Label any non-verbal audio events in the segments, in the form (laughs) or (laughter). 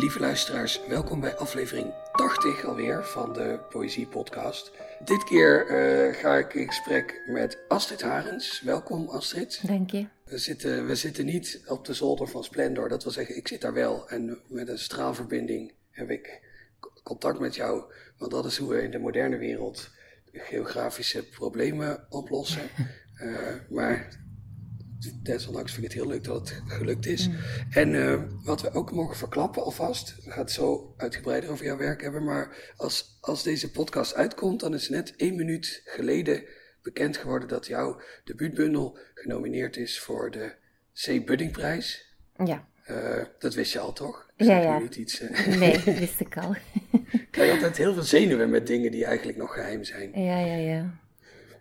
Lieve luisteraars, welkom bij aflevering 80 alweer van de Poëzie Podcast. Dit keer eh, ga ik in gesprek met Astrid Harens. Welkom Astrid. Dank je. We zitten, we zitten niet op de zolder van Splendor, dat wil zeggen, ik zit daar wel. En met een straalverbinding heb ik contact met jou. Want dat is hoe we in de moderne wereld geografische problemen oplossen. Uh, (laughs) maar desondanks vind ik het heel leuk dat het gelukt is. Mm. En uh, wat we ook mogen verklappen alvast, we gaan het zo uitgebreider over jouw werk hebben, maar als, als deze podcast uitkomt, dan is net één minuut geleden bekend geworden dat jouw debuutbundel genomineerd is voor de C. Buddingprijs. Ja. Uh, dat wist je al, toch? ja, ja. Niet iets, uh... Nee, dat (laughs) wist ik al. Krijg je altijd heel veel zenuwen met dingen die eigenlijk nog geheim zijn. Ja, ja, ja.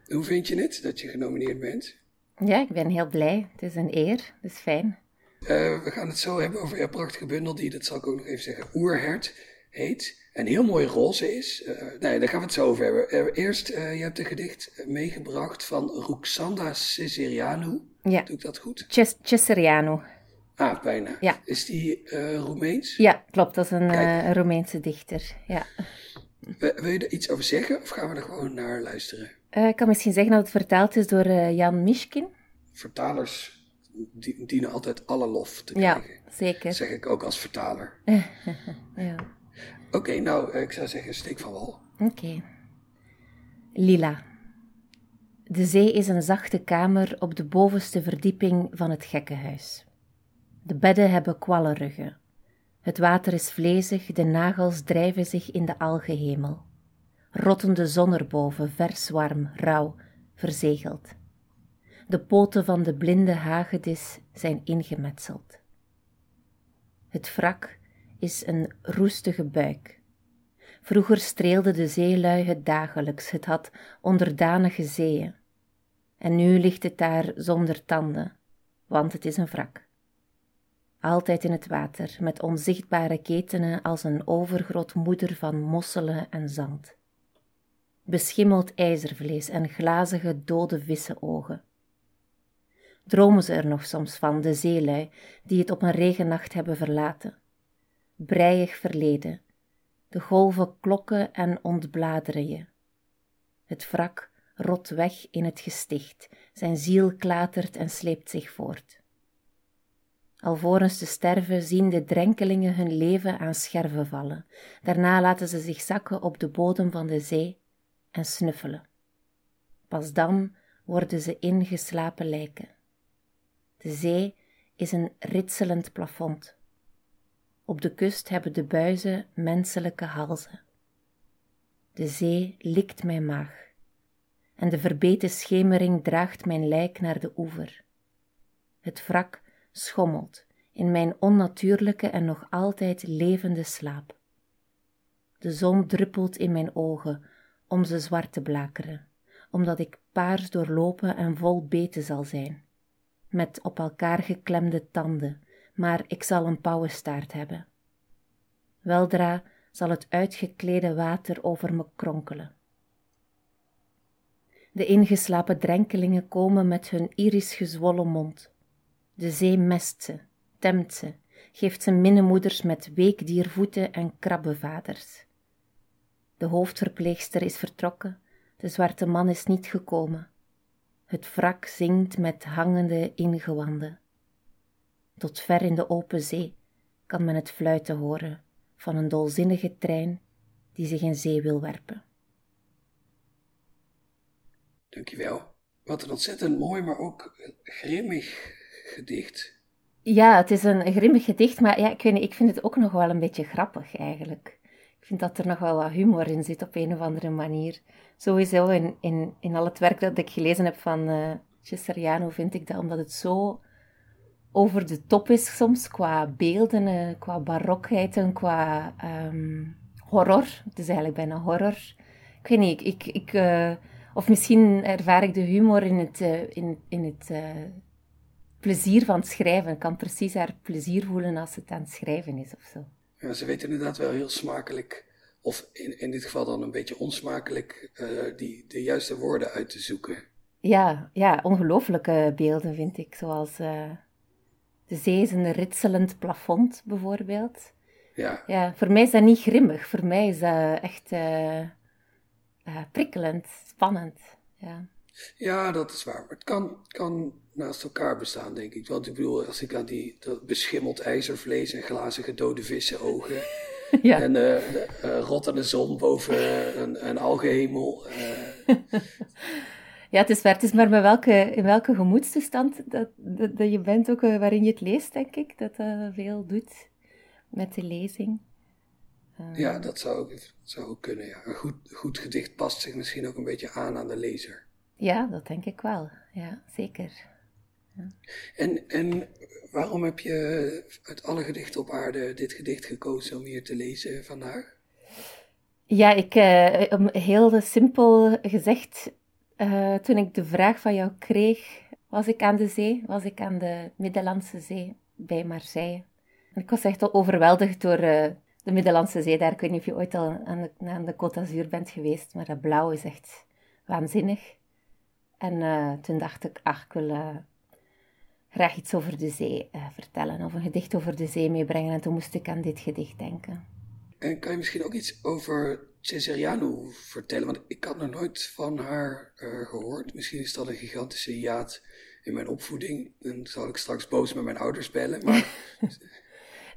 Hoe vind je het dat je genomineerd bent? Ja, ik ben heel blij. Het is een eer. Het is fijn. Uh, we gaan het zo hebben over jouw prachtige bundel, die, dat zal ik ook nog even zeggen, Oerhert heet. En heel mooi roze is. Uh, nee, daar gaan we het zo over hebben. Uh, eerst, je hebt een gedicht meegebracht van Ruxanda Cesarianu. Ja. Doe ik dat goed? Cesarianu. Ah, bijna. Ja. Is die Roemeens? Ja, klopt. Dat is een Roemeense dichter. Ja. Wil je er iets over zeggen of gaan we er gewoon naar luisteren? Uh, ik kan misschien zeggen dat het vertaald is door uh, Jan Mishkin. Vertalers dienen altijd alle lof te krijgen. Ja, zeker. Dat zeg ik ook als vertaler. (laughs) ja. Oké, okay, nou, ik zou zeggen, steek van wal. Oké. Okay. Lila. De zee is een zachte kamer op de bovenste verdieping van het gekkenhuis. De bedden hebben kwallenruggen. Het water is vlezig, de nagels drijven zich in de algehemel. Rottende zon erboven, vers warm, rauw, verzegeld. De poten van de blinde hagedis zijn ingemetseld. Het wrak is een roestige buik. Vroeger streelde de zeelui het dagelijks, het had onderdanige zeeën. En nu ligt het daar zonder tanden, want het is een wrak altijd in het water, met onzichtbare ketenen als een overgroot moeder van mosselen en zand. Beschimmeld ijzervlees en glazige dode vissenogen. Dromen ze er nog soms van, de zeelui, die het op een regennacht hebben verlaten. Breiig verleden, de golven klokken en ontbladeren je. Het wrak rot weg in het gesticht, zijn ziel klatert en sleept zich voort. Alvorens te sterven zien de drenkelingen hun leven aan scherven vallen. Daarna laten ze zich zakken op de bodem van de zee en snuffelen. Pas dan worden ze ingeslapen lijken. De zee is een ritselend plafond. Op de kust hebben de buizen menselijke halzen. De zee likt mijn maag en de verbeten schemering draagt mijn lijk naar de oever. Het wrak schommelt in mijn onnatuurlijke en nog altijd levende slaap. De zon druppelt in mijn ogen om ze zwart te blakeren, omdat ik paars doorlopen en vol beten zal zijn, met op elkaar geklemde tanden, maar ik zal een pauwenstaart hebben. Weldra zal het uitgeklede water over me kronkelen. De ingeslapen drenkelingen komen met hun iris gezwollen mond. De zee mest ze, temt ze, geeft ze minnemoeders met weekdiervoeten en krabbenvaders. De hoofdverpleegster is vertrokken, de zwarte man is niet gekomen. Het wrak zingt met hangende ingewanden. Tot ver in de open zee kan men het fluiten horen van een dolzinnige trein die zich in zee wil werpen. Dankjewel. Wat een ontzettend mooi, maar ook grimmig gedicht. Ja, het is een grimmig gedicht, maar ja, ik, weet niet, ik vind het ook nog wel een beetje grappig eigenlijk. Ik vind dat er nog wel wat humor in zit op een of andere manier. Sowieso in, in, in al het werk dat ik gelezen heb van uh, Cesariano vind ik dat, omdat het zo over de top is soms qua beelden, uh, qua barokheid en qua um, horror. Het is eigenlijk bijna horror. Ik weet niet, ik... ik uh, of misschien ervaar ik de humor in het, in, in het plezier van het schrijven. Ik kan precies haar plezier voelen als het aan het schrijven is of zo. Ja, ze weet inderdaad wel heel smakelijk, of in, in dit geval dan een beetje onsmakelijk, uh, die, de juiste woorden uit te zoeken. Ja, ja ongelooflijke beelden vind ik, zoals uh, de zee is een ritselend plafond bijvoorbeeld. Ja. ja. Voor mij is dat niet grimmig. Voor mij is dat echt uh, prikkelend, spannend. Ja. ja, dat is waar. Het kan, kan naast elkaar bestaan, denk ik. Want ik bedoel, als ik aan die dat beschimmeld ijzervlees en glazige dode vissen ogen... (laughs) ja. En uh, de, uh, rottende zon boven een, een algehemel. (laughs) Ja, het is waar. Het is maar welke, in welke gemoedstoestand dat, dat, dat je bent, ook waarin je het leest, denk ik, dat dat veel doet met de lezing. ja, dat zou ook, zou ook kunnen. Ja. Een goed, goed gedicht past zich misschien ook een beetje aan aan de lezer. Ja, dat denk ik wel. Ja, zeker. En, en waarom heb je uit alle gedichten op aarde dit gedicht gekozen om hier te lezen vandaag? Ja, ik, uh, heel simpel gezegd, uh, toen ik de vraag van jou kreeg, was ik aan de zee, was ik aan de Middellandse Zee bij Marseille. Ik was echt al overweldigd door uh, de Middellandse Zee daar. Ik weet niet of je ooit al aan de, aan de Côte d'Azur bent geweest, maar dat blauw is echt waanzinnig. En toen dacht ik, ach, ik wil graag iets over de zee vertellen, of een gedicht over de zee meebrengen. En toen moest ik aan dit gedicht denken. En kan je misschien ook iets over Cesariano vertellen? Want ik had nog nooit van haar uh, gehoord. Misschien is dat een gigantische jaad in mijn opvoeding. Dan zal ik straks boos met mijn ouders bellen. Maar... (laughs)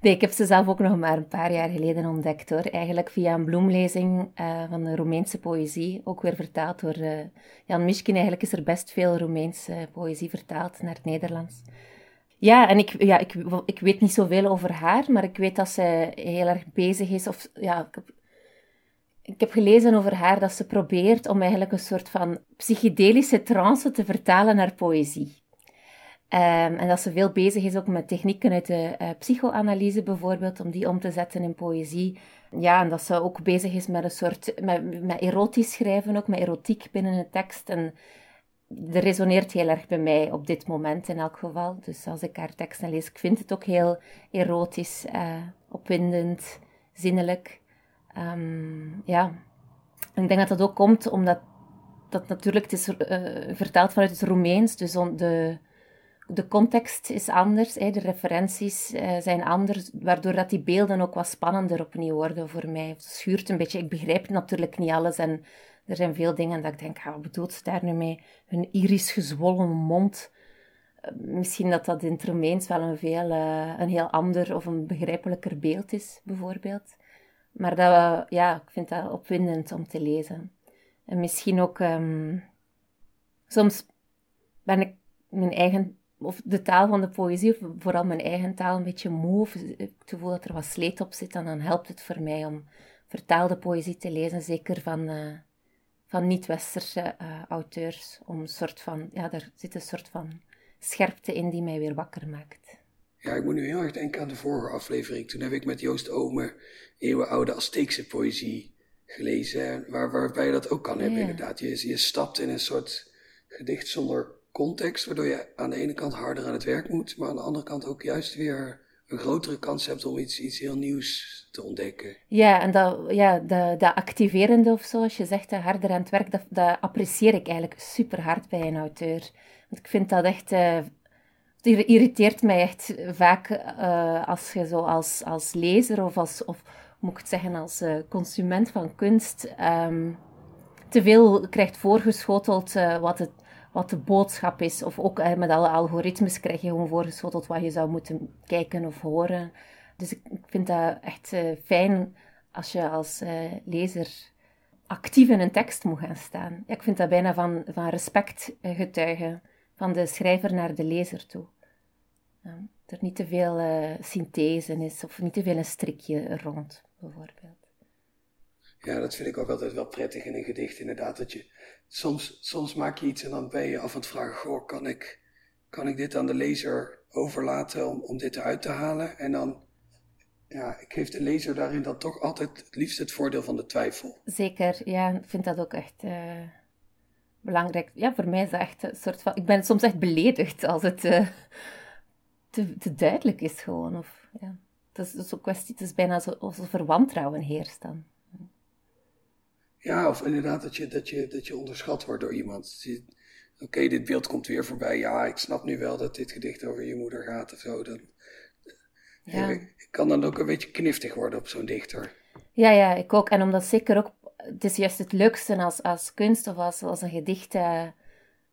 nee, ik heb ze zelf ook nog maar een paar jaar geleden ontdekt hoor. Eigenlijk via een bloemlezing uh, van de Roemeense poëzie. Ook weer vertaald door uh, Jan Mischkin. Eigenlijk is er best veel Roemeense poëzie vertaald naar het Nederlands. Ja, en ik, ja, ik, ik weet niet zoveel over haar, maar ik weet dat ze heel erg bezig is. Of, ja, ik, heb, ik heb gelezen over haar dat ze probeert om eigenlijk een soort van psychedelische trance te vertalen naar poëzie. Um, en dat ze veel bezig is ook met technieken uit de uh, psychoanalyse bijvoorbeeld, om die om te zetten in poëzie. Ja, en dat ze ook bezig is met een soort, met, met erotisch schrijven ook, met erotiek binnen een tekst. En dat resoneert heel erg bij mij op dit moment in elk geval. Dus als ik haar teksten lees, ik vind het ook heel erotisch, uh, opwindend, zinnelijk. Um, ja, ik denk dat dat ook komt omdat dat natuurlijk, het is uh, vertaald vanuit het Roemeens, dus de, de context is anders, hè, de referenties uh, zijn anders, waardoor dat die beelden ook wat spannender opnieuw worden voor mij. Het schuurt een beetje, ik begrijp natuurlijk niet alles en er zijn veel dingen dat ik denk, ah, wat bedoelt ze daar nu mee? Hun iris gezwollen mond. Eh, misschien dat dat in het Romeins wel een, veel, uh, een heel ander of een begrijpelijker beeld is, bijvoorbeeld. Maar dat, ja, ik vind dat opwindend om te lezen. En misschien ook, um, soms ben ik mijn eigen, of de taal van de poëzie, of vooral mijn eigen taal, een beetje moe. Of ik voel dat er wat sleet op zit. En dan helpt het voor mij om vertaalde poëzie te lezen. Zeker van van niet-westerse uh, auteurs. Om een soort van, ja, daar zit een soort van scherpte in die mij weer wakker maakt. Ja, ik moet nu heel erg denken aan de vorige aflevering. Toen heb ik met Joost Ome eeuwenoude Azteekse poëzie gelezen. Waar, waarbij je dat ook kan hebben, inderdaad. Je, je stapt in een soort gedicht zonder context, waardoor je aan de ene kant harder aan het werk moet, maar aan de andere kant ook juist weer een grotere kans hebt om iets, iets heel nieuws te ontdekken. Ja, en dat, ja, dat, dat activerende of zo, als je zegt harder aan het werk, dat, dat apprecieer ik eigenlijk super hard bij een auteur. Want ik vind dat echt... Het irriteert mij echt vaak uh, als je zo als, als lezer of als... Of, moet ik het zeggen, als consument van kunst... Um, te veel krijgt voorgeschoteld wat het wat de boodschap is. Of ook met alle algoritmes krijg je gewoon voorgeschoteld wat je zou moeten kijken of horen. Dus ik, ik vind dat echt uh, fijn als je als uh, lezer actief in een tekst moet gaan staan. Ik vind dat bijna van, van respect uh, getuigen van de schrijver naar de lezer toe. Ja, er niet te veel synthese is of niet te veel een strikje rond, bijvoorbeeld. Ja, dat vind ik ook altijd wel prettig in een gedicht, inderdaad. Dat je, soms, soms maak je iets en dan ben je af aan het vragen: kan ik, kan ik dit aan de lezer overlaten om, om dit eruit te halen? En dan ja, ik geef de lezer daarin dan toch altijd het liefst het voordeel van de twijfel. Zeker, ja, ik vind dat ook echt uh, belangrijk. Ja, voor mij is dat echt een soort van. Ik ben soms echt beledigd als het uh, te, te, duidelijk is, gewoon. Of, ja. Is, ook kwestie, het is bijna alsof er wantrouwen heerst dan. Ja, of inderdaad dat je, dat je, dat je onderschat wordt door iemand. Oké, dit beeld komt weer voorbij. Ja, ik snap nu wel dat dit gedicht over je moeder gaat of zo. Dan, Ja. Ik kan dan ook een beetje kniftig worden op zo'n dichter. Ja, ja, ik ook. En omdat zeker ook, het is juist het leukste als, als kunst of als, als een gedicht uh,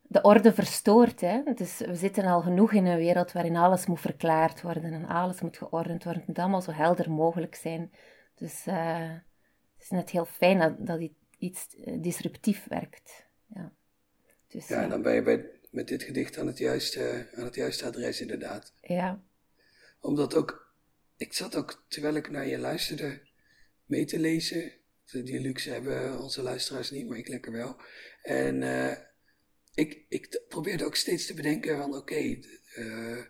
de orde verstoort. Hè? Dus we zitten al genoeg in een wereld waarin alles moet verklaard worden en alles moet geordend worden. Het moet allemaal zo helder mogelijk zijn. Dus uh, het is net heel fijn dat, dat iets disruptief werkt. Ja, dus, ja, dan ben je bij, met dit gedicht aan het, juiste, aan het juiste adres inderdaad. Ja. Omdat ook, ik zat ook terwijl ik naar je luisterde mee te lezen. Die luxe hebben onze luisteraars niet, maar ik lekker wel. En uh, ik, ik probeerde ook steeds te bedenken van oké, okay, uh,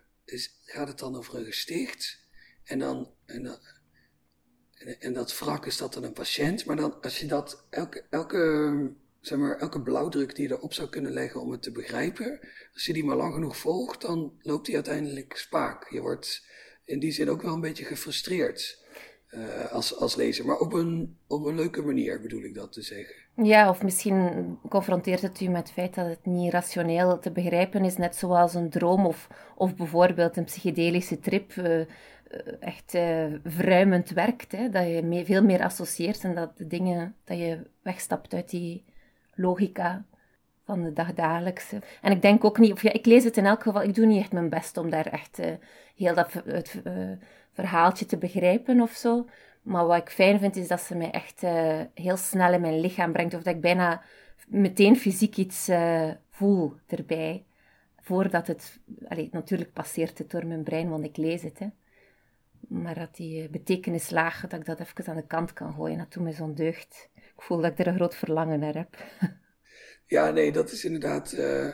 gaat het dan over een gesticht? En dan, en dan en, en, dat wrak is dat dan een patiënt, maar dan als je dat elke, elke zeg maar, elke blauwdruk die je erop zou kunnen leggen om het te begrijpen, als je die maar lang genoeg volgt, dan loopt die uiteindelijk spaak. Je wordt in die zin ook wel een beetje gefrustreerd uh, als, als lezer, maar op een, op een leuke manier bedoel ik dat te zeggen. Ja, of misschien confronteert het u met het feit dat het niet rationeel te begrijpen is, net zoals een droom of, of bijvoorbeeld een psychedelische trip. Uh, echt uh, verruimend werkt. Hè? Dat je mee, veel meer associeert en dat de dingen, dat je wegstapt uit die logica van de dagdagelijkse. En ik denk ook niet, of ja, ik lees het in elk geval, ik doe niet echt mijn best om daar echt uh, heel dat het, verhaaltje te begrijpen of zo. Maar wat ik fijn vind, is dat ze mij echt heel snel in mijn lichaam brengt, of dat ik bijna meteen fysiek iets voel erbij. Voordat het, natuurlijk passeert het door mijn brein, want ik lees het. Hè. Maar dat die betekenislaag, dat ik dat even aan de kant kan gooien, dat doet me zo'n deugd ik voel dat ik er een groot verlangen naar heb. (laughs) Ja, nee, dat is inderdaad. Uh,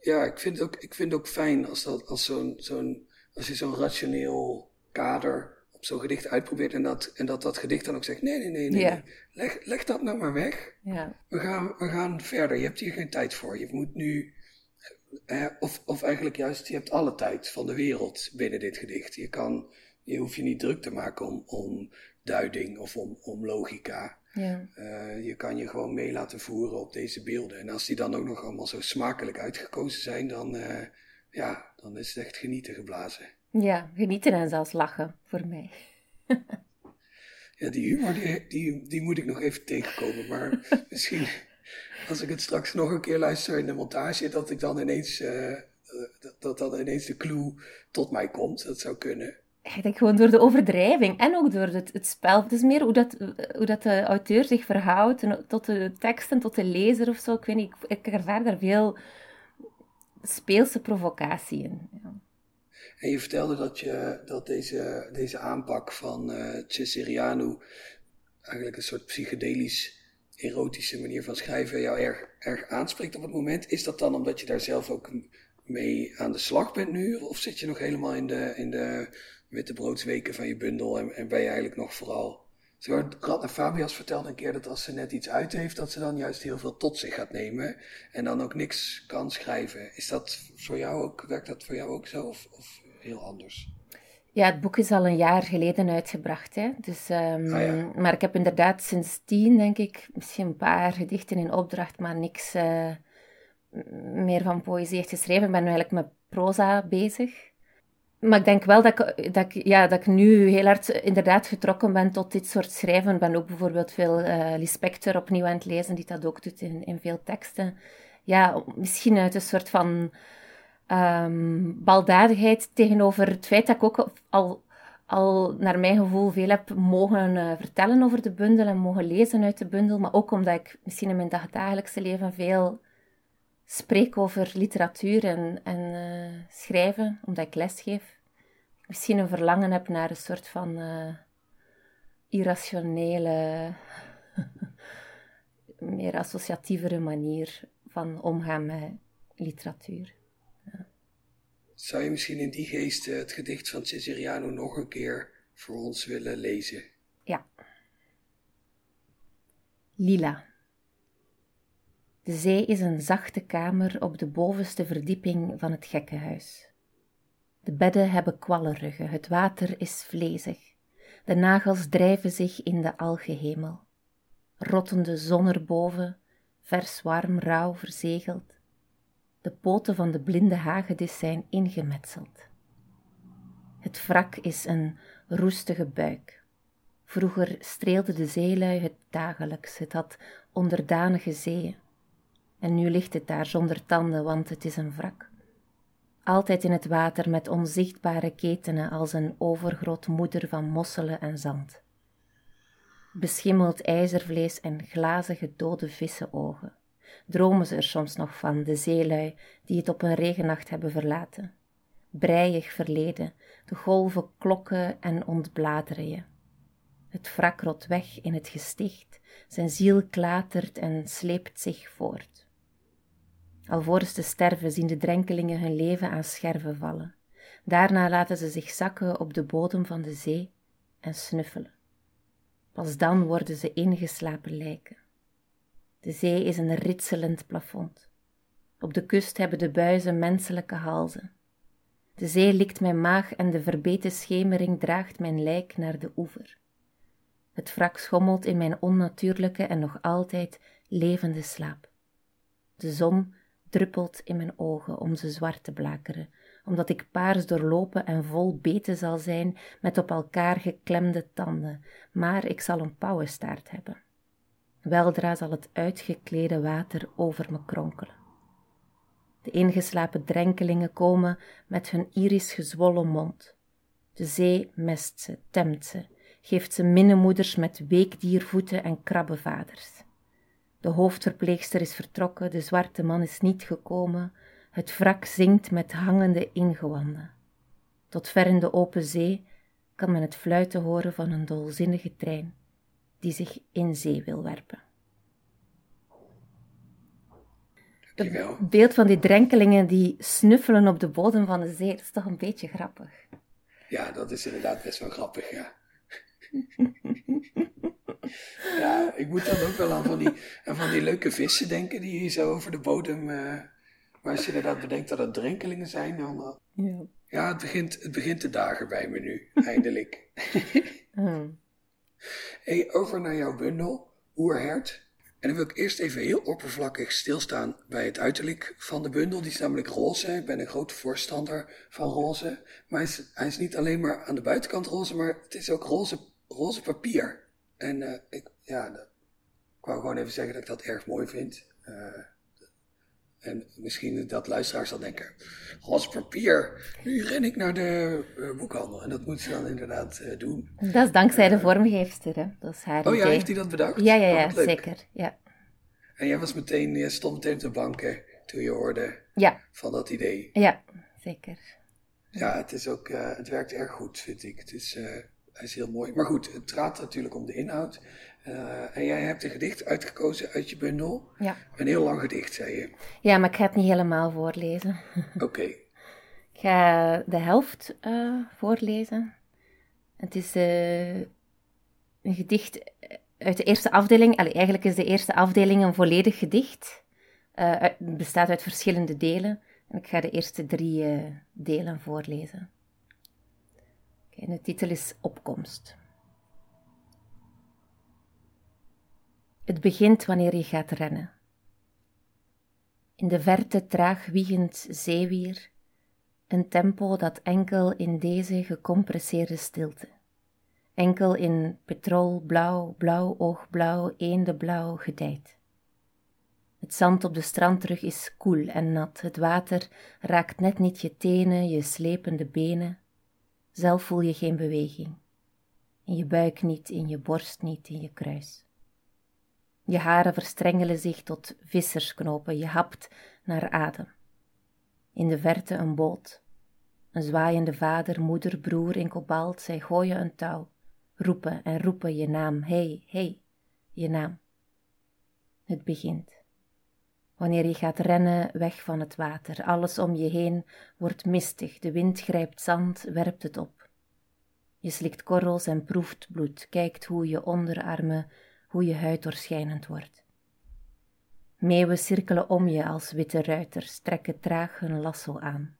ja, ik vind het ook, ik vind ook fijn als, dat, als, zo'n, zo'n, als je zo'n rationeel kader op zo'n gedicht uitprobeert en dat, en dat dat gedicht dan ook zegt: nee, nee, nee, nee, nee. Leg, leg dat nou maar weg. Ja. We, gaan, we gaan verder. Je hebt hier geen tijd voor. Je moet nu. Eh, of, of eigenlijk juist, je hebt alle tijd van de wereld binnen dit gedicht. Je, kan, je hoeft je niet druk te maken om, om duiding of om, om logica. Ja. Uh, je kan je gewoon mee laten voeren op deze beelden. En als die dan ook nog allemaal zo smakelijk uitgekozen zijn, dan, uh, ja, dan is het echt genieten geblazen. Ja, genieten en zelfs lachen voor mij. (laughs) ja, die humor, die, die, die, moet ik nog even tegenkomen. Maar (laughs) misschien als ik het straks nog een keer luister in de montage, dat ik dan ineens, uh, dat, dat dan ineens de clue tot mij komt. Dat zou kunnen ik denk gewoon door de overdrijving en ook door het, het spel. Het is meer hoe dat, hoe dat de auteur zich verhoudt tot de tekst en tot de lezer of zo. Ik weet niet, ik, ik ervaar daar veel speelse provocatie in. Ja. En je vertelde dat, je, dat deze, deze aanpak van uh, Cesariano eigenlijk een soort psychedelisch erotische manier van schrijven jou erg, erg aanspreekt op het moment. Is dat dan omdat je daar zelf ook mee aan de slag bent nu? Of zit je nog helemaal in de, in de weken van je bundel en, en ben je eigenlijk nog vooral... Zo, Radna Fabias vertelde een keer dat als ze net iets uit heeft, dat ze dan juist heel veel tot zich gaat nemen en dan ook niks kan schrijven. Is dat voor jou ook, werkt dat voor jou ook zo of, of heel anders? Ja, het boek is al een jaar geleden uitgebracht. Hè? Dus, um, ah, Maar ik heb inderdaad sinds tien, denk ik, misschien een paar gedichten in opdracht, maar niks uh, meer van poëzie echt geschreven. Ik ben nu eigenlijk met proza bezig. Maar ik denk wel dat ik, dat, ik, ja, dat ik nu heel hard inderdaad getrokken ben tot dit soort schrijven. Ik ben ook bijvoorbeeld veel uh, opnieuw aan het lezen, die dat ook doet in, veel teksten. Ja, misschien uit een soort van um, baldadigheid tegenover het feit dat ik ook al, al naar mijn gevoel veel heb mogen uh, vertellen over de bundel en mogen lezen uit de bundel. Maar ook omdat ik misschien in mijn dagdagelijkse leven veel spreek over literatuur en, en uh, schrijven, omdat ik lesgeef, misschien een verlangen heb naar een soort van uh, irrationele, (laughs) meer associatievere manier van omgaan met literatuur. Ja. Zou je misschien in die geest het gedicht van Cesariano nog een keer voor ons willen lezen? Ja. Lila. De zee is een zachte kamer op de bovenste verdieping van het gekkenhuis. De bedden hebben kwallenruggen, het water is vlezig. De nagels drijven zich in de algehemel. Rottende zon erboven, vers warm rauw verzegeld. De poten van de blinde hagedis zijn ingemetseld. Het wrak is een roestige buik. Vroeger streelde de zeelui het dagelijks, het had onderdanige zeeën. En nu ligt het daar zonder tanden, want het is een wrak. Altijd in het water met onzichtbare ketenen als een overgroot moeder van mosselen en zand. Beschimmeld ijzervlees en glazige dode vissenogen. Dromen ze er soms nog van, de zeelui die het op een regennacht hebben verlaten. Breiig verleden, de golven klokken en ontbladeren je. Het wrak rot weg in het gesticht, zijn ziel klatert en sleept zich voort. Alvorens te sterven zien de drenkelingen hun leven aan scherven vallen. Daarna laten ze zich zakken op de bodem van de zee en snuffelen. Pas dan worden ze ingeslapen lijken. De zee is een ritselend plafond. Op de kust hebben de buizen menselijke halzen. De zee likt mijn maag en de verbeten schemering draagt mijn lijk naar de oever. Het wrak schommelt in mijn onnatuurlijke en nog altijd levende slaap. De zon druppelt in mijn ogen om ze zwart te blakeren, omdat ik paars doorlopen en vol beten zal zijn met op elkaar geklemde tanden, maar ik zal een pauwenstaart hebben. Weldra zal het uitgeklede water over me kronkelen. De ingeslapen drenkelingen komen met hun iris gezwollen mond. De zee mest ze, temt ze, geeft ze minnemoeders met weekdiervoeten en krabbenvaders. De hoofdverpleegster is vertrokken, de zwarte man is niet gekomen, het wrak zingt met hangende ingewanden. Tot ver in de open zee kan men het fluiten horen van een dolzinnige trein die zich in zee wil werpen. Het beeld van die drenkelingen die snuffelen op de bodem van de zee, dat is toch een beetje grappig. Ja, dat is inderdaad best wel grappig, ja. (laughs) ja, ik moet dan ook wel aan van die, aan van die leuke vissen denken die hier zo over de bodem. Uh, maar als je inderdaad bedenkt dat het drenkelingen zijn, dan. Uh, ja, ja het, begint, het begint te dagen bij me nu, (laughs) eindelijk. oh. hey, over naar jouw bundel, Oerhert. En dan wil ik eerst even heel oppervlakkig stilstaan bij het uiterlijk van de bundel. Die is namelijk roze. Ik ben een grote voorstander van roze. Maar hij is, hij is niet alleen maar aan de buitenkant roze, maar het is ook roze, roze papier. En uh, ik, ja, ik wou gewoon even zeggen dat ik dat erg mooi vind. Uh, en misschien dat luisteraars zal denken, roze papier, nu ren ik naar de uh, boekhandel. En dat moet ze dan inderdaad doen. Dat is dankzij de vormgeefster, hè? Dat is haar Oh ja, heeft hij dat bedacht? Ja, ja, ja, oh, zeker. Ja. En jij was meteen, je stond meteen op de banken toen je hoorde ja. van dat idee. Ja, zeker. Ja, het, is ook, het werkt erg goed, vind ik. Het is hij is heel mooi. Maar goed, het gaat natuurlijk om de inhoud. Uh, en jij hebt een gedicht uitgekozen uit je bundel. Ja. Een heel lang gedicht, zei je. Ja, maar ik ga het niet helemaal voorlezen. (laughs) Oké. ik ga de helft uh, voorlezen. Het is uh, een gedicht uit de eerste afdeling. Allee, eigenlijk is de eerste afdeling een volledig gedicht. het bestaat uit verschillende delen. En ik ga de eerste drie delen voorlezen. En de titel is Opkomst. Het begint wanneer je gaat rennen. In de verte traag wiegend zeewier, een tempo dat enkel in deze gecompresseerde stilte, enkel in petrol, blauw, blauw oogblauw, blauw gedijt. Het zand op de strandrug is koel en nat, het water raakt net niet je tenen, je slepende benen, zelf voel je geen beweging. In je buik niet, in je borst niet, in je kruis. Je haren verstrengelen zich tot vissersknopen, je hapt naar adem. In de verte een boot. Een zwaaiende vader, moeder, broer in kobalt, zij gooien een touw, roepen en roepen je naam, hey, hey, je naam. Het begint. Wanneer je gaat rennen weg van het water, alles om je heen wordt mistig, de wind grijpt zand, werpt het op. Je slikt korrels en proeft bloed, kijkt hoe je onderarmen, hoe je huid doorschijnend wordt. Meeuwen cirkelen om je als witte ruiters, trekken traag hun lasso aan.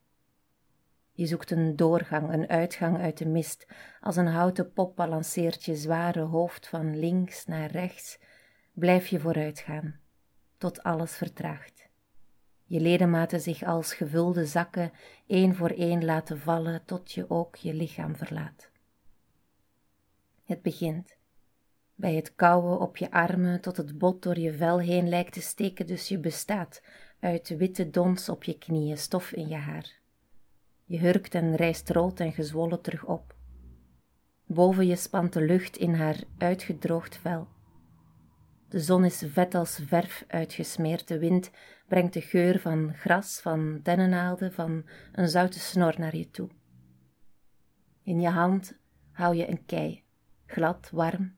Je zoekt een doorgang, een uitgang uit de mist, als een houten pop balanceert je zware hoofd van links naar rechts, blijf je vooruitgaan tot alles vertraagt. Je ledematen zich als gevulde zakken één voor één laten vallen tot je ook je lichaam verlaat. Het begint bij het kauwen op je armen tot het bot door je vel heen lijkt te steken, dus je bestaat uit witte dons op je knieën, stof in je haar. Je hurkt en rijst rood en gezwollen terug op. Boven je spant de lucht in haar uitgedroogd vel. De zon is vet als verf uitgesmeerd, de wind brengt de geur van gras, van dennennaalden, van een zoute snor naar je toe. In je hand hou je een kei, glad, warm.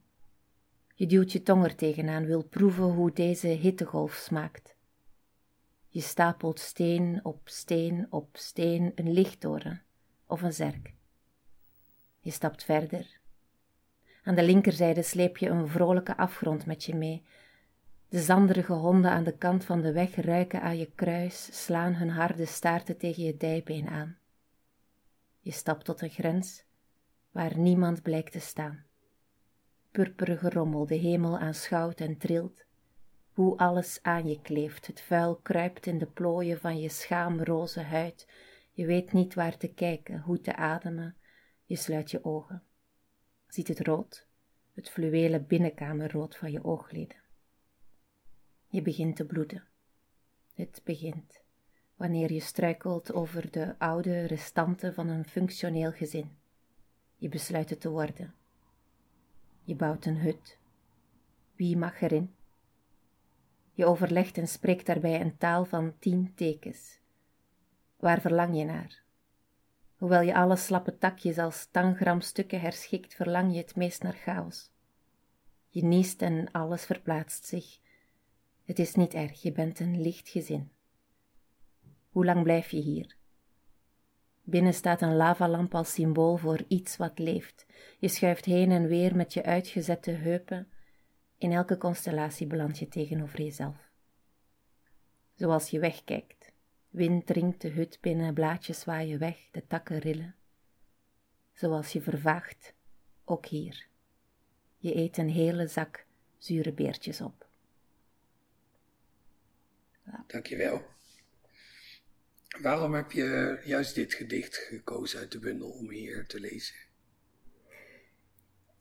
Je duwt je tong er tegenaan, wil proeven hoe deze hittegolf smaakt. Je stapelt steen op steen op steen, een lichttoren of een zerk. Je stapt verder. Aan de linkerzijde sleep je een vrolijke afgrond met je mee. De zanderige honden aan de kant van de weg ruiken aan je kruis, slaan hun harde staarten tegen je dijbeen aan. Je stapt tot een grens waar niemand blijkt te staan. Purperige rommel de hemel aanschouwt en trilt, hoe alles aan je kleeft, het vuil kruipt in de plooien van je schaamroze huid, je weet niet waar te kijken, hoe te ademen, je sluit je ogen. Ziet het rood, het fluwelen binnenkamerrood van je oogleden. Je begint te bloeden. Het begint wanneer je struikelt over de oude restanten van een functioneel gezin. Je besluit het te worden. Je bouwt een hut. Wie mag erin? Je overlegt en spreekt daarbij een taal van tien tekens. Waar verlang je naar? Hoewel je alle slappe takjes als tanggramstukken herschikt, verlang je het meest naar chaos. Je niest en alles verplaatst zich. Het is niet erg, je bent een licht gezin. Hoe lang blijf je hier? Binnen staat een lavalamp als symbool voor iets wat leeft. Je schuift heen en weer met je uitgezette heupen. In elke constellatie beland je tegenover jezelf. Zoals je wegkijkt. Wind dringt de hut binnen, blaadjes zwaaien weg, de takken rillen. Zoals je vervaagt, ook hier. Je eet een hele zak zure beertjes op. Dankjewel. Waarom heb je juist dit gedicht gekozen uit de bundel om hier te lezen?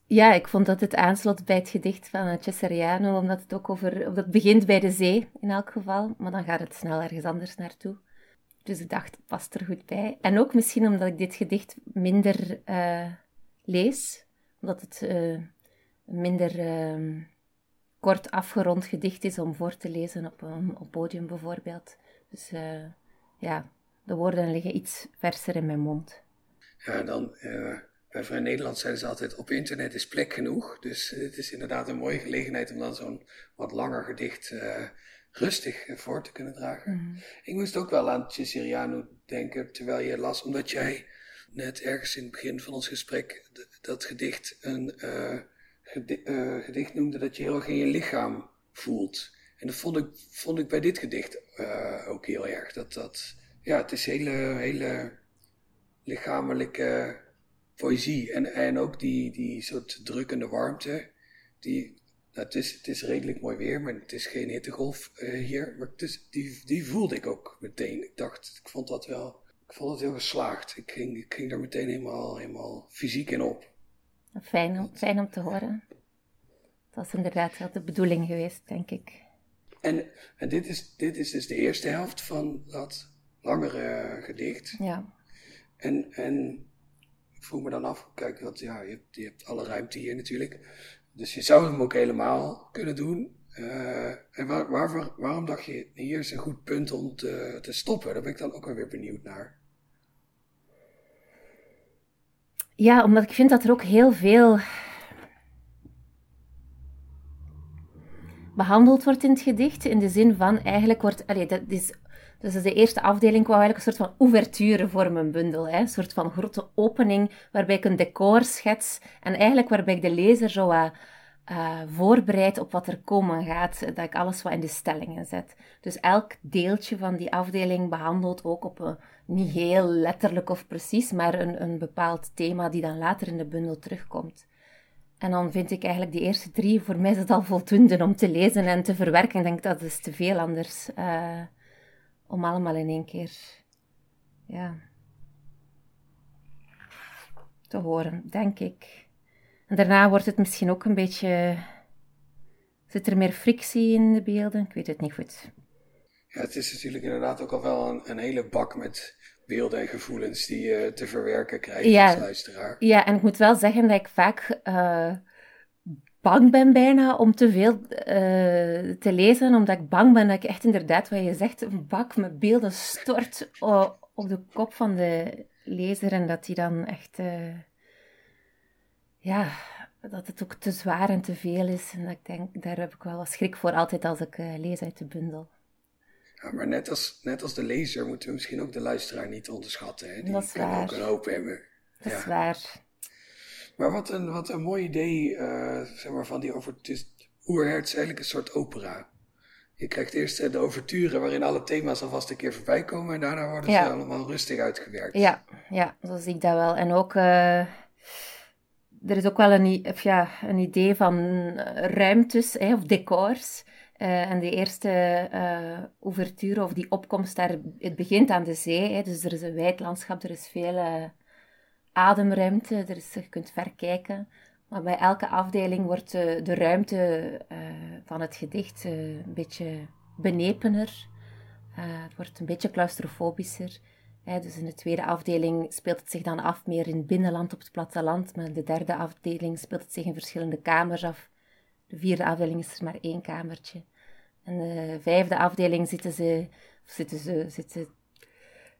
Ja, ik vond dat het aansloot bij het gedicht van Cesariano, omdat het ook over, dat begint bij de zee in elk geval, maar dan gaat het snel ergens anders naartoe. Dus ik dacht, het past er goed bij. En ook misschien omdat ik dit gedicht minder uh, lees, omdat het uh, minder uh, kort afgerond gedicht is om voor te lezen op een op podium bijvoorbeeld. Dus ja, de woorden liggen iets verser in mijn mond. Ja, dan bij Vrij Nederland zeiden ze altijd: op internet is plek genoeg. Dus het is inderdaad een mooie gelegenheid om dan zo'n wat langer gedicht uh, rustig voor te kunnen dragen. Mm. Ik moest ook wel aan Cesariano denken terwijl je las, omdat jij net ergens in het begin van ons gesprek dat gedicht een uh, gedicht, gedicht noemde dat je heel erg in je lichaam voelt. En dat vond ik, vond ik bij dit gedicht uh, ook heel erg. Dat, dat, ja, het is hele, hele lichamelijke poëzie. En, en ook die, die soort drukkende warmte. Die, nou, het, is, het is redelijk mooi weer, maar het is geen hittegolf uh, hier. Maar het is, die, die voelde ik ook meteen. Ik dacht, ik vond dat wel, ik vond het heel geslaagd. Ik ging, ik ging daar meteen helemaal, helemaal fysiek in op. Fijn om, fijn om te horen. Dat was inderdaad wel de bedoeling geweest, denk ik. En, en dit, is, dit is dus de eerste helft van dat langere gedicht. Ja. En, en vroeg me dan af, kijk, wat, ja, je, hebt, je hebt alle ruimte hier natuurlijk. Dus je zou hem ook helemaal kunnen doen. Uh, en waar, waar, waarom dacht je, hier is een goed punt om te, te stoppen? Daar ben ik dan ook wel weer benieuwd naar. Ja, omdat ik vind dat er ook heel veel behandeld wordt in het gedicht. In de zin van, eigenlijk wordt, dat is, dus de eerste afdeling wou eigenlijk een soort van ouverture vormen, een bundel. Hè? Een soort van grote opening waarbij ik een decor schets en eigenlijk waarbij ik de lezer zo uh, uh, voorbereid op wat er komen gaat, dat ik alles wat in de stellingen zet. Dus elk deeltje van die afdeling behandelt ook op een, niet heel letterlijk of precies, maar een, een bepaald thema die dan later in de bundel terugkomt. En dan vind ik eigenlijk die eerste drie, voor mij is het al voldoende om te lezen en te verwerken. Ik denk dat is te veel anders. Uh, om allemaal in één keer ja, te horen, denk ik. En daarna wordt het misschien ook een beetje. Zit er meer frictie in de beelden? Ik weet het niet goed. Ja, het is natuurlijk inderdaad ook al wel een, een hele bak met beelden en gevoelens die je te verwerken krijgt ja, als luisteraar. Ja, en ik moet wel zeggen dat ik vaak uh, bang ben bijna om te veel uh, te lezen, omdat ik bang ben dat ik echt inderdaad, wat je zegt, een bak met beelden stort op de kop van de lezer en dat die dan echt, uh, ja, dat het ook te zwaar en te veel is. En dat ik denk, daar heb ik wel wat schrik voor altijd als ik lees uit de bundel. Ja, maar net als, net als de lezer moeten we misschien ook de luisteraar niet onderschatten. Hè? Die dat is waar. ook een hoop hebben. Dat is waar. Maar wat een, wat een mooi idee uh, zeg maar, van die over. Oerhertz eigenlijk een soort opera. Je krijgt eerst eh, de overturen waarin alle thema's alvast een keer voorbij komen en daarna worden ze allemaal rustig uitgewerkt. Ja, ja, zo zie ik dat wel. En ook, uh, er is ook wel een, ja, een idee van ruimtes hè, of decors uh, en de eerste uh, ouverture of die opkomst daar, het begint aan de zee. Hè, dus er is een wijd landschap, er is veel ademruimte, er je kunt ver kijken. Maar bij elke afdeling wordt de, de ruimte van het gedicht een beetje benepener. het wordt een beetje claustrofobischer. Hè, dus in de tweede afdeling speelt het zich dan af meer in het binnenland op het platteland. Maar in de derde afdeling speelt het zich in verschillende kamers af. De vierde afdeling is er maar één kamertje. En de vijfde afdeling zitten ze, zitten ze, zitten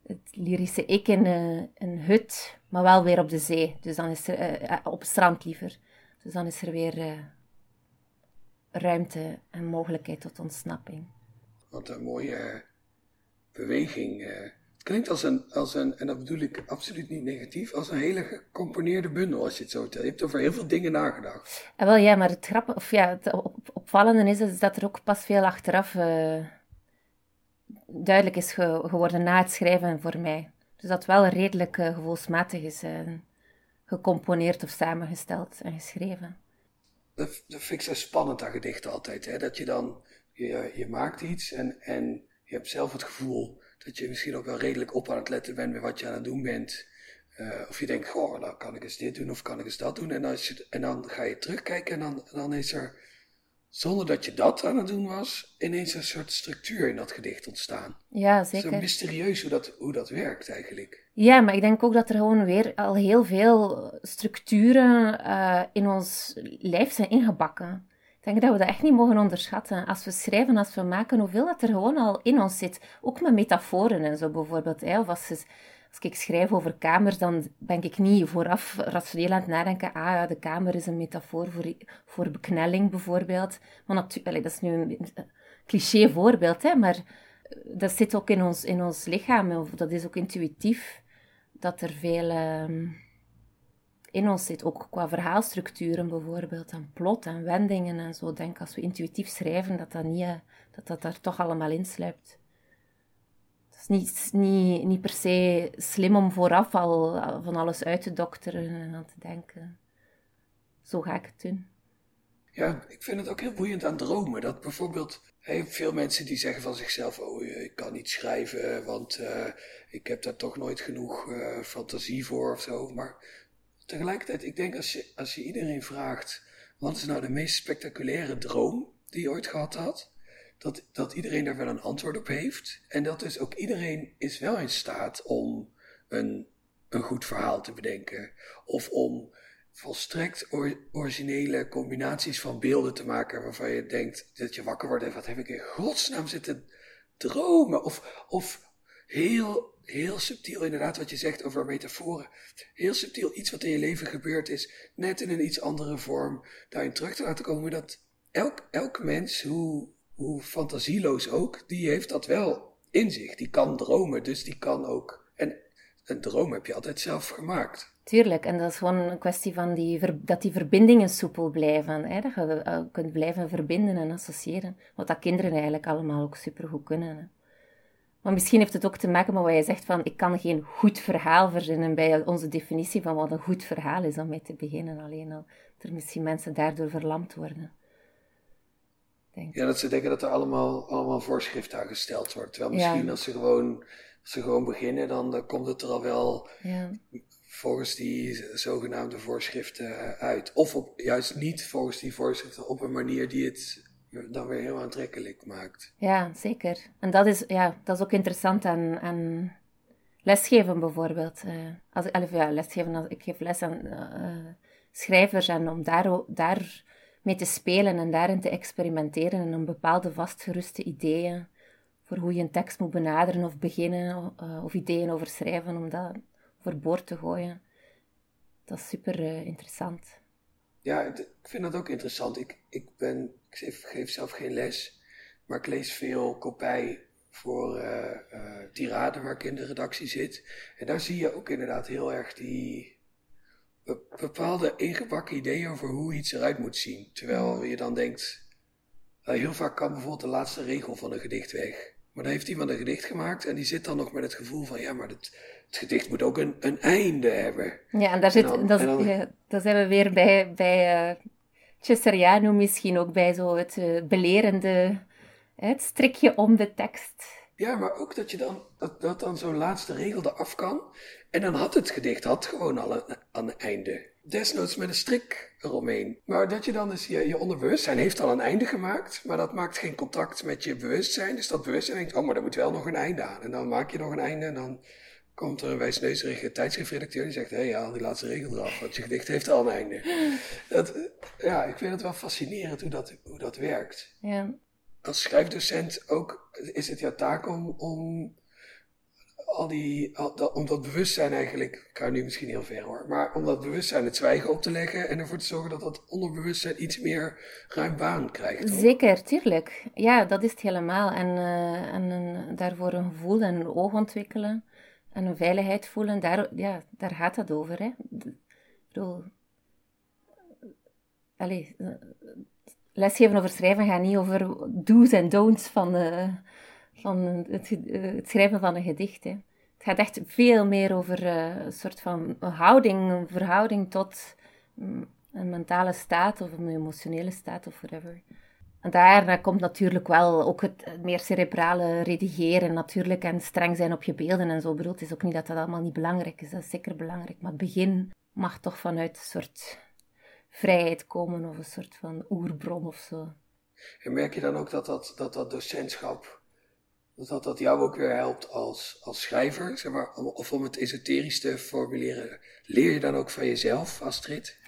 het lyrische ik in een hut, maar wel weer op de zee. Dus dan is er, uh, op het strand liever. Dus dan is er weer uh, ruimte en mogelijkheid tot ontsnapping. Wat een mooie beweging klinkt als een, als een, en dat bedoel ik absoluut niet negatief, als een hele gecomponeerde bundel als je het zo vertelt. Je hebt over heel veel dingen nagedacht. Ja, wel ja, maar het, grappige, of ja, het opvallende is, is dat er ook pas veel achteraf duidelijk is geworden na het schrijven voor mij. Dus dat wel redelijk uh, gevoelsmatig is uh, gecomponeerd of samengesteld en geschreven. Dat, dat vind ik zo spannend aan gedichten altijd. Hè? Dat je dan, je, je maakt iets en, en je hebt zelf het gevoel dat je misschien ook wel redelijk op aan het letten bent met wat je aan het doen bent. Uh, of je denkt, goh, nou kan ik eens dit doen of kan ik eens dat doen. En, als je, en dan ga je terugkijken en dan, dan is er, zonder dat je dat aan het doen was, ineens een soort structuur in dat gedicht ontstaan. Ja, zeker. Het is mysterieus hoe dat, hoe dat werkt eigenlijk. Ja, maar ik denk ook dat er gewoon weer al heel veel structuren uh, in ons lijf zijn ingebakken denk dat we dat echt niet mogen onderschatten. Als we schrijven, als we maken, hoeveel dat er gewoon al in ons zit. Ook met metaforen en zo bijvoorbeeld. Hè. Of als, als ik schrijf over kamers, dan ben ik niet vooraf rationeel aan het nadenken. Ah ja, de kamer is een metafoor voor, voor beknelling bijvoorbeeld. Maar dat is nu een cliché voorbeeld, hè, maar dat zit ook in ons, in ons lichaam. Dat is ook intuïtief. Dat er veel... Uh, in ons zit, ook qua verhaalstructuren bijvoorbeeld, en plot en wendingen en zo. Denk als we intuïtief schrijven, dat dat, eh, dat, dat daar toch allemaal insluipt. Is niet, niet, niet per se slim om vooraf al van alles uit te dokteren en aan te denken. Zo ga ik het doen. Ja, ik vind het ook heel boeiend aan dromen. Dat bijvoorbeeld veel mensen die zeggen van zichzelf: Oh, ik kan niet schrijven, want uh, ik heb daar toch nooit genoeg uh, fantasie voor of zo. Maar tegelijkertijd, ik denk als je, als je iedereen vraagt, wat is nou de meest spectaculaire droom die je ooit gehad had? Dat, dat iedereen daar wel een antwoord op heeft. En dat dus ook iedereen is wel in staat om een, een goed verhaal te bedenken. Of om volstrekt originele combinaties van beelden te maken waarvan je denkt dat je wakker wordt en wat heb ik in godsnaam zitten dromen? Of, of heel heel subtiel inderdaad wat je zegt over metaforen. Heel subtiel iets wat in je leven gebeurd is, net in een iets andere vorm, daarin terug te laten komen. Dat elk, elk mens, hoe, hoe fantasieloos ook, die heeft dat wel in zich. Die kan dromen, dus die kan ook. En een droom heb je altijd zelf gemaakt. Tuurlijk, en dat is gewoon een kwestie van die, dat die verbindingen soepel blijven. Hè? Dat je eh, kunt blijven verbinden en associëren. Wat dat kinderen eigenlijk allemaal ook supergoed kunnen. Hè? Maar misschien heeft het ook te maken met wat je zegt van ik kan geen goed verhaal verzinnen bij onze definitie van wat een goed verhaal is om mee te beginnen alleen al. Dat er misschien mensen daardoor verlamd worden. Denk. Ja, dat ze denken dat er allemaal, allemaal voorschriften aan gesteld wordt. Terwijl misschien als, ze gewoon, als ze gewoon beginnen, dan, dan komt het er al wel Ja. volgens die zogenaamde voorschriften uit. Of op, juist niet volgens die voorschriften op een manier die het dan weer heel aantrekkelijk maakt. Ja, zeker. En dat is, ja, dat is ook interessant aan, aan lesgeven bijvoorbeeld. Eh, als, ik- allee, ja, lesgeven, als, ik geef les aan eh, schrijvers en om daar, daar mee te spelen en daarin te experimenteren en om bepaalde vastgeruste ideeën voor hoe je een tekst moet benaderen of beginnen eh, of ideeën over schrijven, om dat overboord te gooien. Dat is super eh, interessant. Ja, ik vind dat ook interessant. Ik, ik, ben, ik geef, zelf geen les, maar ik lees veel kopij voor eh eh, Tirade, waar ik in de redactie zit. En daar zie je ook inderdaad heel erg die bepaalde ingebakken ideeën over hoe iets eruit moet zien. Terwijl je dan denkt, eh, heel vaak kan bijvoorbeeld de laatste regel van een gedicht weg. Maar dan heeft iemand een gedicht gemaakt en die zit dan nog met het gevoel van, ja, maar het, het gedicht moet ook een, een einde hebben. Ja, en daar zit, dan- dat, en dan- ja, daar zijn we weer bij, bij eh Cesariano misschien ook bij zo het eh, belerende, het strikje om de tekst. Ja, maar ook dat je dan, dat, dat dan zo'n laatste regel eraf kan. En dan had het gedicht had gewoon al een, aan een einde. Desnoods met een strik eromheen. Maar dat je dan dus, je, je onderbewustzijn heeft al een einde gemaakt. Maar dat maakt geen contact met je bewustzijn. Dus dat bewustzijn denkt, oh, maar er moet wel nog een einde aan. En dan maak je nog een einde en dan komt er een wijsneuzerige tijdschriftredacteur die zegt, hé, hey, haal die laatste regel eraf, want je gedicht heeft al een einde. Dat, ja, ik vind het wel fascinerend hoe dat, hoe dat werkt Ja, als schrijfdocent ook is het jouw taak om, om al die, al dat, om dat bewustzijn eigenlijk, ik ga nu misschien heel ver hoor, maar om dat bewustzijn het zwijgen op te leggen en ervoor te zorgen dat dat onderbewustzijn iets meer ruim baan krijgt. zeker, tuurlijk. Ja, dat is het helemaal. En, eh, en een- daarvoor een gevoel en een oog ontwikkelen en een veiligheid voelen, daar, ja, daar gaat dat over. Hè. Allee, eh, lesgeven over schrijven gaat niet over do's en don'ts van, eh, van het, eh, het schrijven van een gedicht. Hè. Het gaat echt veel meer over eh, een soort van houding, een verhouding tot mm, een mentale staat of een emotionele staat of whatever. En daarna komt natuurlijk wel ook het, meer cerebrale redigeren natuurlijk en streng zijn op je beelden en zo. Het is ook niet dat dat allemaal niet belangrijk is, dat is zeker belangrijk. Maar het begin mag toch vanuit een soort vrijheid komen of een soort van oerbron of zo. En merk je dan ook dat dat, dat, dat docentschap, dat, dat jou ook weer helpt als, als schrijver, zeg maar, of om het esoterisch te formuleren, leer je dan ook van jezelf, Astrid?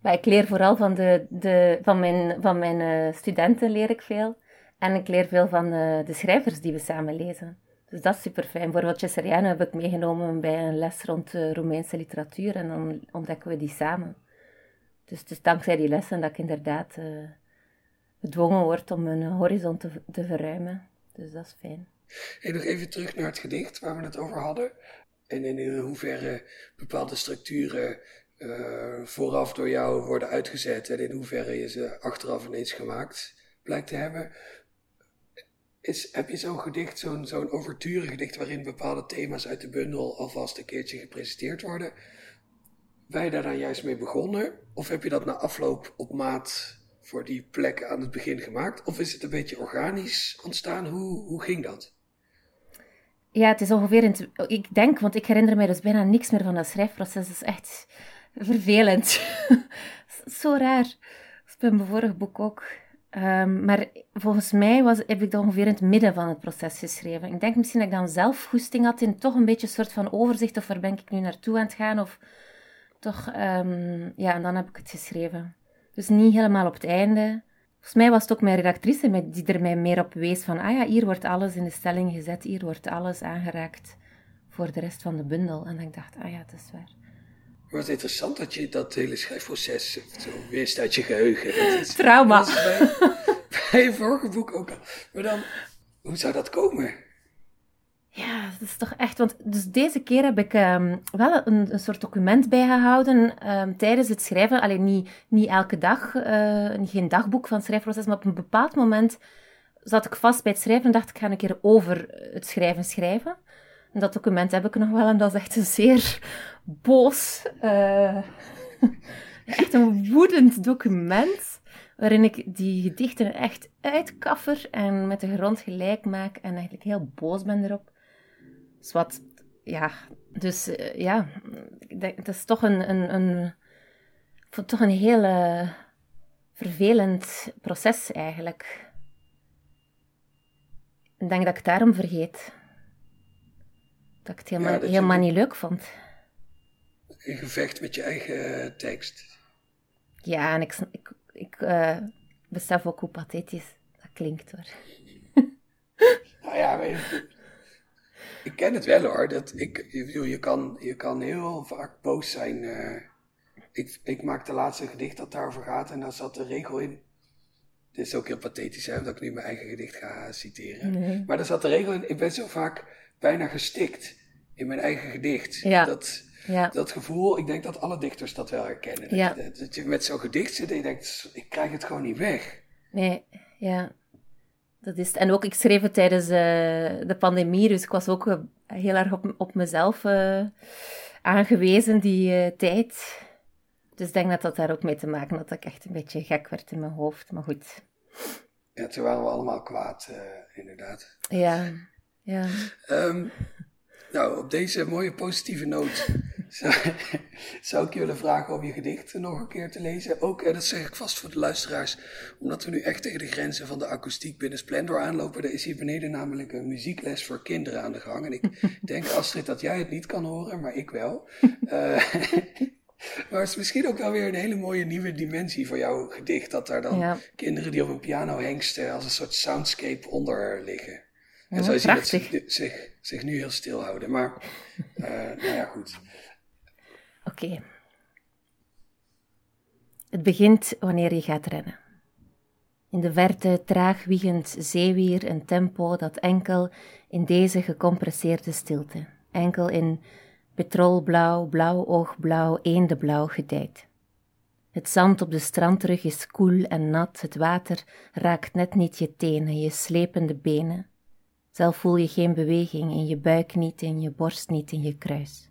Maar ik leer vooral van, de, de, van mijn, van mijn eh, studenten leer ik veel. En ik leer veel van de, de schrijvers die we samen lezen. Dus dat is super fijn. Bijvoorbeeld Cesariano heb ik meegenomen bij een les rond de Romeinse literatuur. En dan ontdekken we die samen. Dus het is dankzij die lessen dat ik inderdaad eh, gedwongen word om mijn horizon te, te verruimen. Dus dat is fijn. En nog even terug naar het gedicht waar we het over hadden. En in hoeverre bepaalde structuren eh, vooraf door jou worden uitgezet en in hoeverre je ze achteraf ineens gemaakt blijkt te hebben. Is, heb je zo'n gedicht, zo'n zo'n overturen-gedicht waarin bepaalde thema's uit de bundel alvast een keertje gepresenteerd worden? Ben je daar dan juist mee begonnen? Of heb je dat na afloop op maat voor die plek aan het begin gemaakt? Of is het een beetje organisch ontstaan? Hoe, hoe ging dat? Ja, het is ongeveer in het- Ik denk, want ik herinner mij dus bijna niks meer van dat schrijfproces. Dat is echt vervelend. (laughs) Zo raar. Dat is bij mijn vorige boek ook. Ehm, maar volgens mij was, heb ik dat ongeveer in het midden van het proces geschreven. Ik denk misschien dat ik dan zelf goesting had in toch een beetje een soort van overzicht of waar ben ik nu naartoe aan het gaan. Of toch, ehm, ja, en dan heb ik het geschreven. Dus niet helemaal op het einde. Volgens mij was het ook mijn redactrice met- die er mij meer op wees van, ah ja, hier wordt alles in de stelling gezet, hier wordt alles aangeraakt voor de rest van de bundel. En ik dacht, ah ja, dat is waar. Maar het is interessant dat je dat hele schrijfproces zo wist uit je geheugen. Dat is, Trauma. dat is bij, (laughs) bij je vorige boek ook al. Maar dan, hoe zou dat komen? Ja, dat is toch echt. Want dus deze keer heb ik ehm, wel een, een soort document bijgehouden ehm, tijdens het schrijven. Alleen niet, niet elke dag, eh, geen dagboek van het schrijfproces, maar op een bepaald moment zat ik vast bij het schrijven en dacht ik ga een keer over het schrijven schrijven. En dat document heb ik nog wel en dat is echt een zeer boos, eh, (laughs) echt een woedend document. waarin ik die gedichten echt uitkaffer en met de grond gelijk maak en eigenlijk heel boos ben erop. Dus wat, ja, dus uh, ja, het is toch een, een, een, toch een heel vervelend proces eigenlijk. Ik denk dat ik het daarom vergeet. Dat ik het helemaal, ja, helemaal niet leuk vond. Een gevecht met je eigen eh, tekst. Ja, en ik, ik, ik uh, besef ook hoe pathetisch dat klinkt hoor. (laughs) nou ja, ik ken het wel hoor. Dat ik, je, je, kan, je kan heel vaak boos zijn. Uh, ik, ik maak de laatste gedicht dat daarover gaat en daar zat de regel in. Dit is ook heel pathetisch hè, dat ik nu mijn eigen gedicht ga citeren. Maar daar zat de regel in. Ik ben zo vaak bijna gestikt in mijn eigen gedicht. Ja. Dat, ja. dat gevoel, ik denk dat alle dichters dat wel herkennen. Ja. Dat, dat, je met zo'n gedicht zit en je denkt, ik krijg het gewoon niet weg. Nee, ja. Dat is En ook, ik schreef het tijdens uh, de pandemie, dus ik was ook uh, heel erg op, op mezelf uh, aangewezen die tijd. Dus ik denk dat dat daar ook mee te maken had, dat ik echt een beetje gek werd in mijn hoofd. Maar goed. Ja, toen waren we allemaal kwaad, inderdaad. Ja, ja. Um, nou, op deze mooie positieve noot (laughs) zou, zou, ik je willen vragen om je gedicht nog een keer te lezen. Ook, en dat zeg ik vast voor de luisteraars, omdat we nu echt tegen de grenzen van de akoestiek binnen Splendor aanlopen. Er is hier beneden namelijk een muziekles voor kinderen aan de gang. En ik (laughs) denk, Astrid, dat jij het niet kan horen, maar ik wel. Uh, (laughs) maar het is misschien ook wel weer een hele mooie nieuwe dimensie voor jouw gedicht. Dat daar dan kinderen die op een piano hengsten als een soort soundscape onder liggen. En zo zie je dat zich, zich nu heel stil houden. Maar, uh, nou ja, goed. Oké. Het begint wanneer je gaat rennen. In de verte traag wiegend zeewier een tempo dat enkel in deze gecompresseerde stilte, enkel in petrolblauw, blauw oogblauw, eendeblauw gedijt. Het zand op de strandrug is koel en nat, het water raakt net niet je tenen, je slepende benen. Zelf voel je geen beweging in je buik niet, in je borst niet, in je kruis.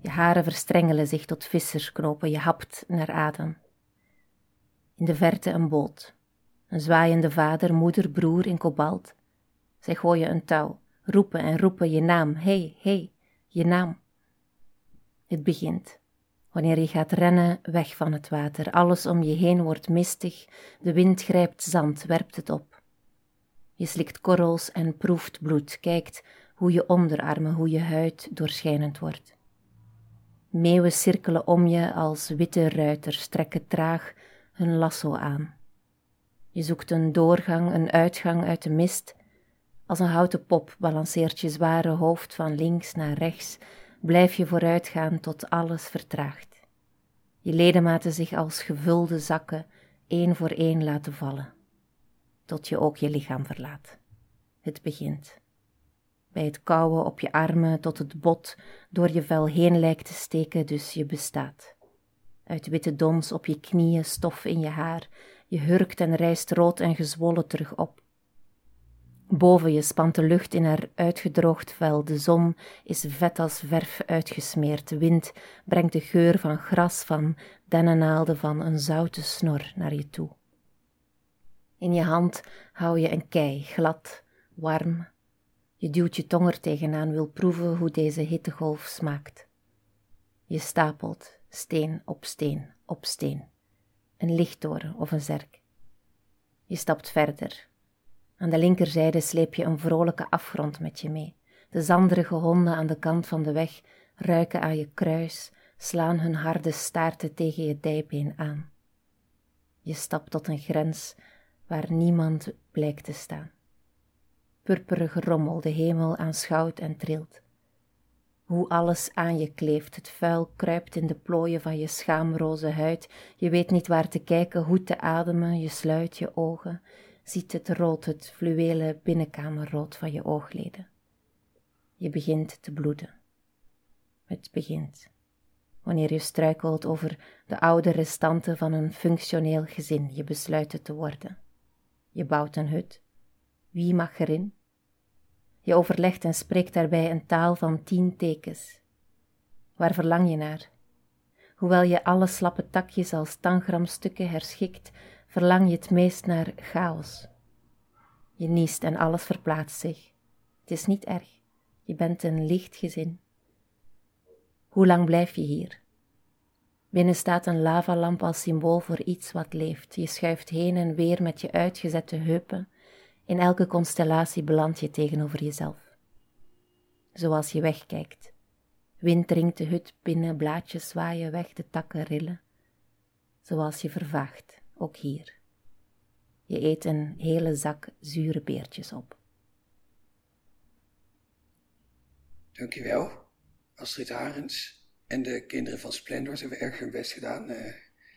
Je haren verstrengelen zich tot vissersknopen, je hapt naar adem. In de verte een boot, een zwaaiende vader, moeder, broer in kobalt. Zij gooien een touw, roepen en roepen je naam, hey, hey, je naam. Het begint. Wanneer je gaat rennen, weg van het water, alles om je heen wordt mistig, de wind grijpt zand, werpt het op. Je slikt korrels en proeft bloed, kijkt hoe je onderarmen, hoe je huid doorschijnend wordt. Meeuwen cirkelen om je als witte ruiters, trekken traag hun lasso aan. Je zoekt een doorgang, een uitgang uit de mist. Als een houten pop balanceert je zware hoofd van links naar rechts, blijf je vooruitgaan tot alles vertraagt. Je ledematen zich als gevulde zakken één voor één laten vallen tot je ook je lichaam verlaat. Het begint. Bij het kauwen op je armen tot het bot door je vel heen lijkt te steken, dus je bestaat. Uit witte dons op je knieën, stof in je haar, je hurkt en rijst rood en gezwollen terug op. Boven je spant de lucht in haar uitgedroogd vel, de zon is vet als verf uitgesmeerd, de wind brengt de geur van gras, van dennennaalden, van een zoute snor naar je toe. In je hand hou je een kei, glad, warm. Je duwt je tong er tegenaan, wil proeven hoe deze hittegolf smaakt. Je stapelt steen op steen op steen, een lichttoren of een zerk. Je stapt verder. Aan de linkerzijde sleep je een vrolijke afgrond met je mee. De zanderige honden aan de kant van de weg ruiken aan je kruis, slaan hun harde staarten tegen je dijbeen aan. Je stapt tot een grens waar niemand blijkt te staan. Purperige rommel de hemel aanschouwt en trilt. Hoe alles aan je kleeft, het vuil kruipt in de plooien van je schaamroze huid, je weet niet waar te kijken, hoe te ademen, je sluit je ogen, ziet het rood, het fluwelen binnenkamerrood van je oogleden. Je begint te bloeden. Het begint wanneer je struikelt over de oude restanten van een functioneel gezin, je besluit te worden. Je bouwt een hut. Wie mag erin? Je overlegt en spreekt daarbij een taal van tien tekens. Waar verlang je naar? Hoewel je alle slappe takjes als tangramstukken herschikt, verlang je het meest naar chaos. Je niest en alles verplaatst zich. Het is niet erg. Je bent een licht gezin. Hoe lang blijf je hier? Binnen staat een lavalamp als symbool voor iets wat leeft. Je schuift heen en weer met je uitgezette heupen. In elke constellatie beland je tegenover jezelf. Zoals je wegkijkt. Wind dringt de hut binnen, blaadjes zwaaien weg, de takken rillen. Zoals je vervaagt, ook hier. Je eet een hele zak zure beertjes op. Dankjewel, Astrid Harens. En de kinderen van Splendor ze hebben erg hun best gedaan. Uh,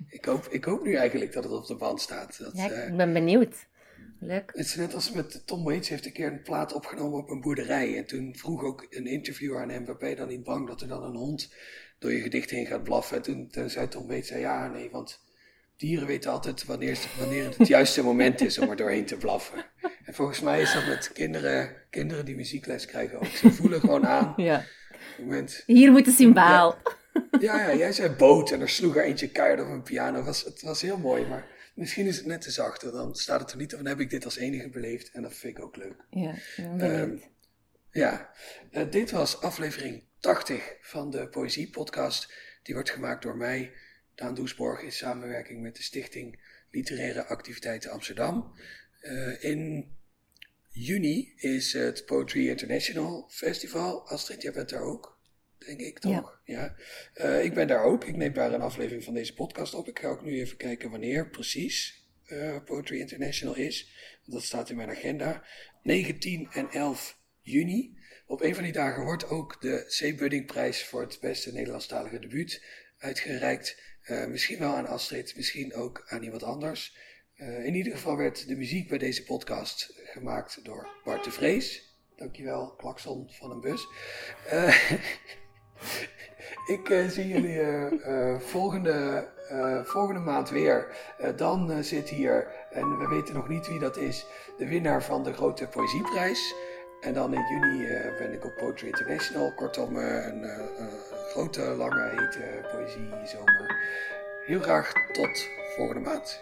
ik, hoop, ik hoop nu eigenlijk dat het op de band staat. Dat, ja, ik uh, ben benieuwd. Leuk. Het is net als met Tom Waits heeft een keer een plaat opgenomen op een boerderij. En toen vroeg ook een interviewer aan hem, ben je dan niet bang dat er dan een hond door je gedicht heen gaat blaffen? En toen, toen zei Tom Waits, ja nee, want dieren weten altijd wanneer, wanneer het het juiste moment is om er doorheen te blaffen. En volgens mij is dat met kinderen, kinderen die muziekles krijgen ook. Ze voelen gewoon aan. (laughs) Ja. Moment, Hier moet de symbaal. Ja, ja, jij zei boot en er sloeg er eentje keihard op een piano. Het was, het was heel mooi, maar misschien is het net te zacht. Dan staat het er niet, dan heb ik dit als enige beleefd. En dat vind ik ook leuk. Ja, um, ja. Uh, dit was aflevering 80 van de Poëzie Podcast. Die wordt gemaakt door mij, Daan Doesborg, in samenwerking met de Stichting Literaire Activiteiten Amsterdam. Uh, in juni is het Poetry International Festival. Astrid, jij bent daar ook, denk ik toch? Ja. ja. Uh, ik ben daar ook. Ik neem daar een aflevering van deze podcast op. Ik ga ook nu even kijken wanneer precies uh, Poetry International is. Want dat staat in mijn agenda. 19 en 11 juni. Op een van die dagen wordt ook de C. Buddingprijs voor het beste Nederlandstalige debuut uitgereikt. Uh, misschien wel aan Astrid, misschien ook aan iemand anders. Uh, in ieder geval werd de muziek bij deze podcast gemaakt door Bart de Vrees. Dankjewel, klakson van een bus. Uh, (laughs) ik uh, zie jullie volgende, volgende maand weer. dan zit hier, en we weten nog niet wie dat is, de winnaar van de grote poëzieprijs. En dan in juni ben ik op Poetry International. Kortom, een grote, lange, hete poëziezomer. Heel graag tot volgende maand.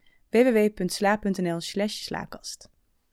www.sla.nl slash slaakast.